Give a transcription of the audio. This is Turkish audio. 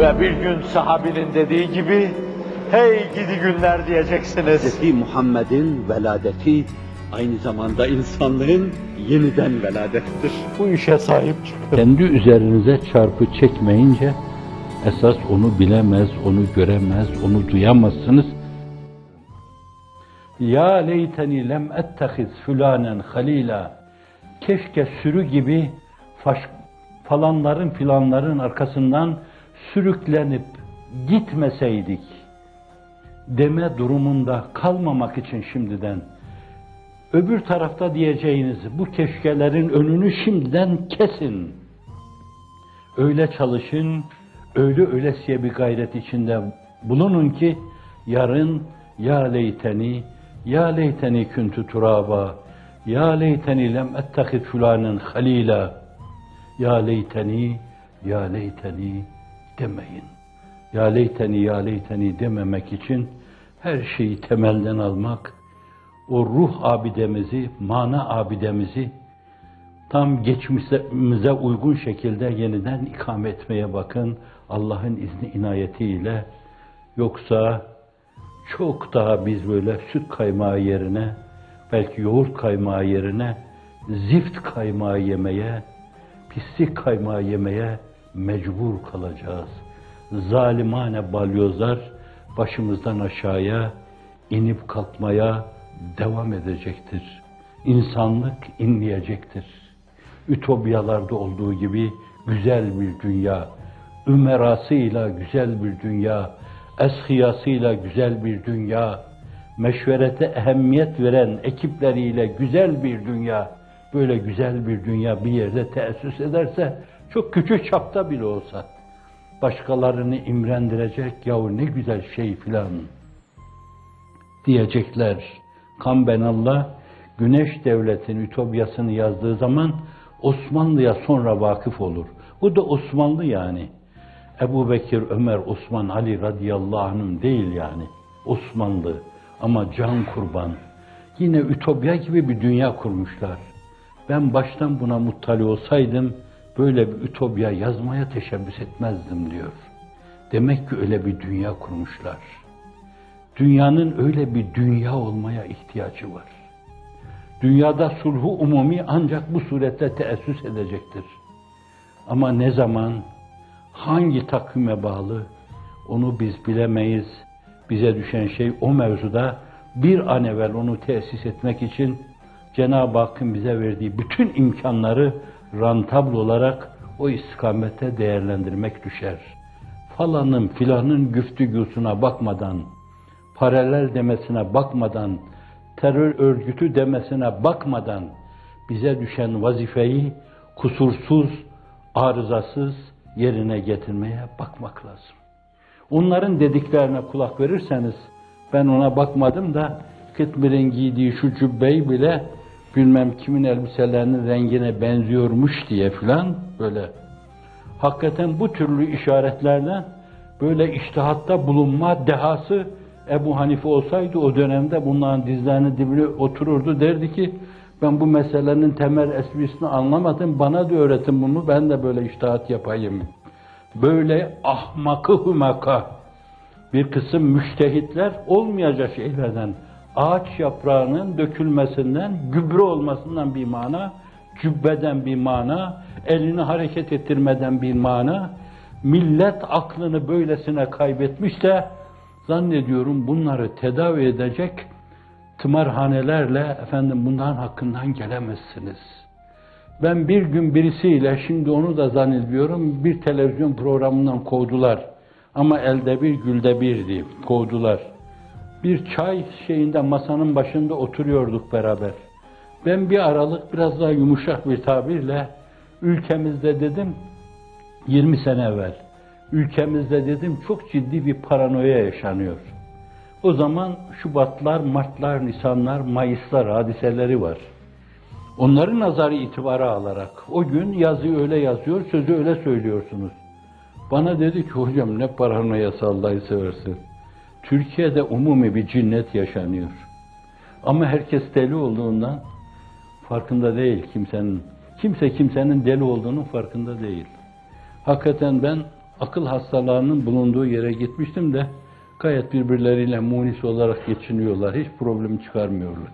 Ve bir gün sahabinin dediği gibi, hey gidi günler diyeceksiniz. Hz. Muhammed'in veladeti aynı zamanda insanlığın yeniden veladettir. Bu işe sahip çıkın. Kendi üzerinize çarpı çekmeyince esas onu bilemez, onu göremez, onu duyamazsınız. Ya leyteni lem ettehiz fülanen halila. Keşke sürü gibi faş, falanların filanların arkasından sürüklenip gitmeseydik deme durumunda kalmamak için şimdiden öbür tarafta diyeceğiniz bu keşkelerin önünü şimdiden kesin. Öyle çalışın, öyle öylesiye bir gayret içinde bulunun ki yarın ya leyteni, ya leyteni küntü turaba, ya leyteni lem ettehid fulanen halila, ya leyteni, ya leyteni demeyin. Ya leyteni, ya leyteni dememek için her şeyi temelden almak, o ruh abidemizi, mana abidemizi tam geçmişimize uygun şekilde yeniden ikame etmeye bakın Allah'ın izni inayetiyle. Yoksa çok daha biz böyle süt kaymağı yerine, belki yoğurt kaymağı yerine zift kaymağı yemeye, pislik kaymağı yemeye mecbur kalacağız. Zalimane balyozlar başımızdan aşağıya inip kalkmaya devam edecektir. İnsanlık inleyecektir. Ütopyalarda olduğu gibi güzel bir dünya, ümerasıyla güzel bir dünya, eshiyasıyla güzel bir dünya, meşverete ehemmiyet veren ekipleriyle güzel bir dünya, böyle güzel bir dünya bir yerde teessüs ederse, çok küçük çapta bile olsa, başkalarını imrendirecek, yahu ne güzel şey filan diyecekler. Kambenallah, Güneş Devleti'nin ütopyasını yazdığı zaman Osmanlı'ya sonra vakıf olur. Bu da Osmanlı yani. Ebu Bekir, Ömer, Osman, Ali radıyallahu anh'ın değil yani. Osmanlı ama can kurban. Yine ütopya gibi bir dünya kurmuşlar. Ben baştan buna muttali olsaydım böyle bir ütopya yazmaya teşebbüs etmezdim diyor. Demek ki öyle bir dünya kurmuşlar. Dünyanın öyle bir dünya olmaya ihtiyacı var. Dünyada sulhu umumi ancak bu surette teessüs edecektir. Ama ne zaman, hangi takvime bağlı onu biz bilemeyiz. Bize düşen şey o mevzuda bir an evvel onu tesis etmek için Cenab-ı Hakk'ın bize verdiği bütün imkanları rantabl olarak o istikamete değerlendirmek düşer. Falanın filanın güftügüsüne bakmadan, paralel demesine bakmadan, terör örgütü demesine bakmadan bize düşen vazifeyi kusursuz, arızasız yerine getirmeye bakmak lazım. Onların dediklerine kulak verirseniz, ben ona bakmadım da Kıtmir'in giydiği şu cübbeyi bile bilmem kimin elbiselerinin rengine benziyormuş diye filan böyle. Hakikaten bu türlü işaretlerden böyle iştihatta bulunma dehası Ebu Hanife olsaydı o dönemde bunların dizlerinin dibine otururdu derdi ki ben bu meselenin temel esprisini anlamadım bana da öğretin bunu ben de böyle iştihat yapayım. Böyle ahmakı hümaka bir kısım müştehitler olmayacak şeylerden ağaç yaprağının dökülmesinden, gübre olmasından bir mana, cübbeden bir mana, elini hareket ettirmeden bir mana, millet aklını böylesine kaybetmiş de zannediyorum bunları tedavi edecek tımarhanelerle efendim bunların hakkından gelemezsiniz. Ben bir gün birisiyle şimdi onu da zannediyorum bir televizyon programından kovdular. Ama elde bir gülde bir diye kovdular. Bir çay şeyinde masanın başında oturuyorduk beraber. Ben bir aralık biraz daha yumuşak bir tabirle ülkemizde dedim 20 sene evvel ülkemizde dedim çok ciddi bir paranoya yaşanıyor. O zaman Şubatlar, Martlar, Nisanlar, Mayıslar hadiseleri var. Onları nazarı itibara alarak o gün yazıyı öyle yazıyor, sözü öyle söylüyorsunuz. Bana dedi ki hocam ne paranoyası Allah'ı seversin. Türkiye'de umumi bir cinnet yaşanıyor. Ama herkes deli olduğundan farkında değil kimsenin. Kimse kimsenin deli olduğunun farkında değil. Hakikaten ben akıl hastalarının bulunduğu yere gitmiştim de gayet birbirleriyle munis olarak geçiniyorlar. Hiç problem çıkarmıyorlar.